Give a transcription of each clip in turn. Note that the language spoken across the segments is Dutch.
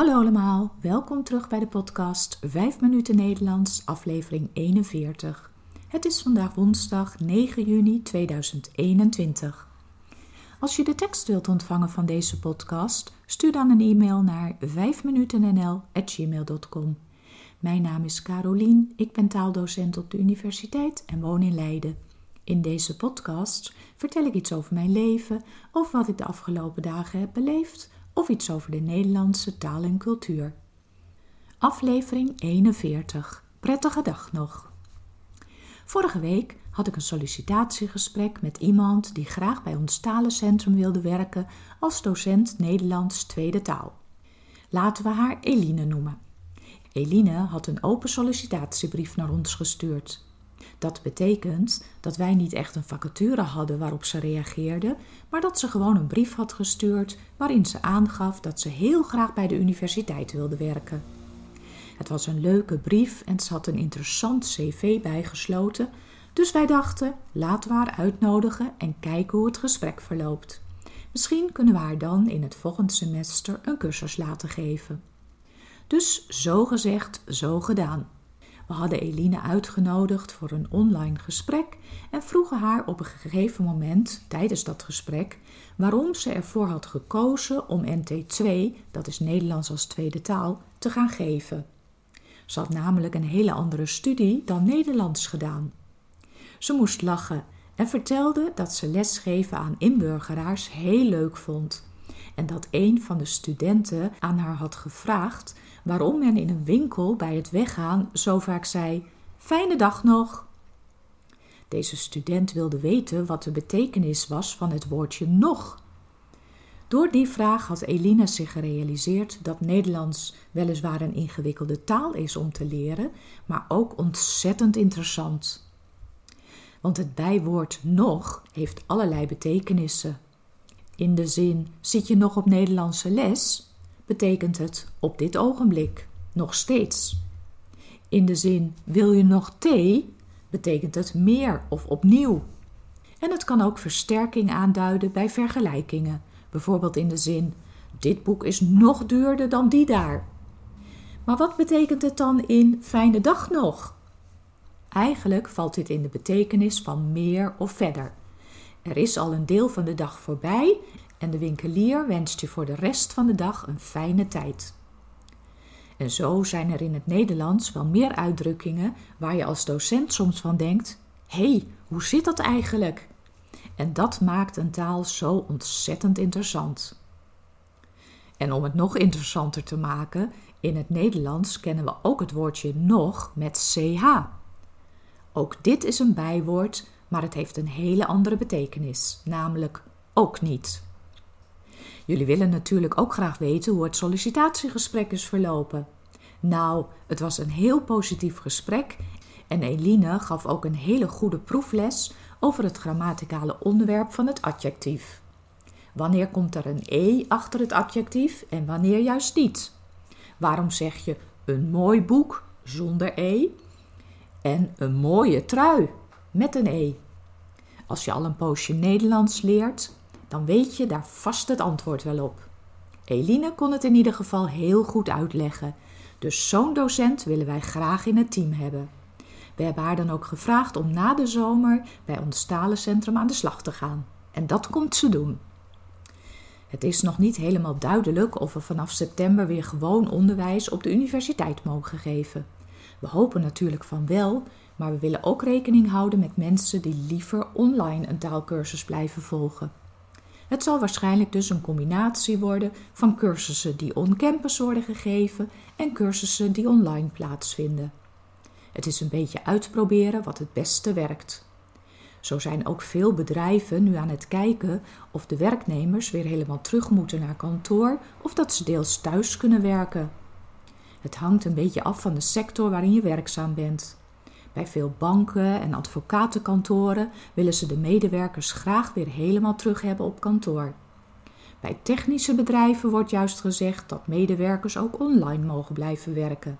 Hallo allemaal, welkom terug bij de podcast 5 minuten Nederlands, aflevering 41. Het is vandaag woensdag 9 juni 2021. Als je de tekst wilt ontvangen van deze podcast, stuur dan een e-mail naar 5minutennl@gmail.com. Mijn naam is Carolien, ik ben taaldocent op de universiteit en woon in Leiden. In deze podcast vertel ik iets over mijn leven of wat ik de afgelopen dagen heb beleefd of iets over de Nederlandse taal en cultuur. Aflevering 41. Prettige dag nog. Vorige week had ik een sollicitatiegesprek met iemand die graag bij ons talencentrum wilde werken als docent Nederlands tweede taal. Laten we haar Eline noemen. Eline had een open sollicitatiebrief naar ons gestuurd. Dat betekent dat wij niet echt een vacature hadden waarop ze reageerde, maar dat ze gewoon een brief had gestuurd waarin ze aangaf dat ze heel graag bij de universiteit wilde werken. Het was een leuke brief en ze had een interessant cv bijgesloten, dus wij dachten: laten we haar uitnodigen en kijken hoe het gesprek verloopt. Misschien kunnen we haar dan in het volgende semester een cursus laten geven. Dus zo gezegd, zo gedaan. We hadden Eline uitgenodigd voor een online gesprek en vroegen haar op een gegeven moment tijdens dat gesprek waarom ze ervoor had gekozen om NT2, dat is Nederlands als tweede taal, te gaan geven. Ze had namelijk een hele andere studie dan Nederlands gedaan. Ze moest lachen en vertelde dat ze lesgeven aan inburgeraars heel leuk vond en dat een van de studenten aan haar had gevraagd waarom men in een winkel bij het weggaan zo vaak zei: Fijne dag nog. Deze student wilde weten wat de betekenis was van het woordje nog. Door die vraag had Elina zich gerealiseerd dat Nederlands weliswaar een ingewikkelde taal is om te leren, maar ook ontzettend interessant. Want het bijwoord nog heeft allerlei betekenissen. In de zin: zit je nog op Nederlandse les? betekent het op dit ogenblik, nog steeds. In de zin wil je nog thee, betekent het meer of opnieuw. En het kan ook versterking aanduiden bij vergelijkingen, bijvoorbeeld in de zin dit boek is nog duurder dan die daar. Maar wat betekent het dan in fijne dag nog? Eigenlijk valt dit in de betekenis van meer of verder. Er is al een deel van de dag voorbij en de winkelier wenst je voor de rest van de dag een fijne tijd. En zo zijn er in het Nederlands wel meer uitdrukkingen waar je als docent soms van denkt: hé, hey, hoe zit dat eigenlijk? En dat maakt een taal zo ontzettend interessant. En om het nog interessanter te maken, in het Nederlands kennen we ook het woordje nog met ch. Ook dit is een bijwoord, maar het heeft een hele andere betekenis, namelijk ook niet. Jullie willen natuurlijk ook graag weten hoe het sollicitatiegesprek is verlopen. Nou, het was een heel positief gesprek en Eline gaf ook een hele goede proefles over het grammaticale onderwerp van het adjectief. Wanneer komt er een e achter het adjectief en wanneer juist niet? Waarom zeg je een mooi boek zonder e en een mooie trui met een e? Als je al een poosje Nederlands leert, dan weet je daar vast het antwoord wel op. Eline kon het in ieder geval heel goed uitleggen, dus zo'n docent willen wij graag in het team hebben. We hebben haar dan ook gevraagd om na de zomer bij ons talencentrum aan de slag te gaan. En dat komt ze doen. Het is nog niet helemaal duidelijk of we vanaf september weer gewoon onderwijs op de universiteit mogen geven. We hopen natuurlijk van wel, maar we willen ook rekening houden met mensen die liever online een taalkursus blijven volgen. Het zal waarschijnlijk dus een combinatie worden van cursussen die on-campus worden gegeven en cursussen die online plaatsvinden. Het is een beetje uitproberen wat het beste werkt. Zo zijn ook veel bedrijven nu aan het kijken of de werknemers weer helemaal terug moeten naar kantoor of dat ze deels thuis kunnen werken. Het hangt een beetje af van de sector waarin je werkzaam bent. Bij veel banken en advocatenkantoren willen ze de medewerkers graag weer helemaal terug hebben op kantoor. Bij technische bedrijven wordt juist gezegd dat medewerkers ook online mogen blijven werken.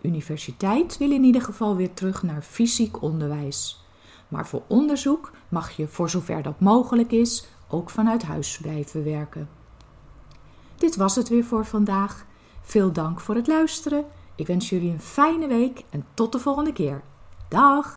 Universiteit wil in ieder geval weer terug naar fysiek onderwijs. Maar voor onderzoek mag je, voor zover dat mogelijk is, ook vanuit huis blijven werken. Dit was het weer voor vandaag. Veel dank voor het luisteren. Ik wens jullie een fijne week en tot de volgende keer. Dag!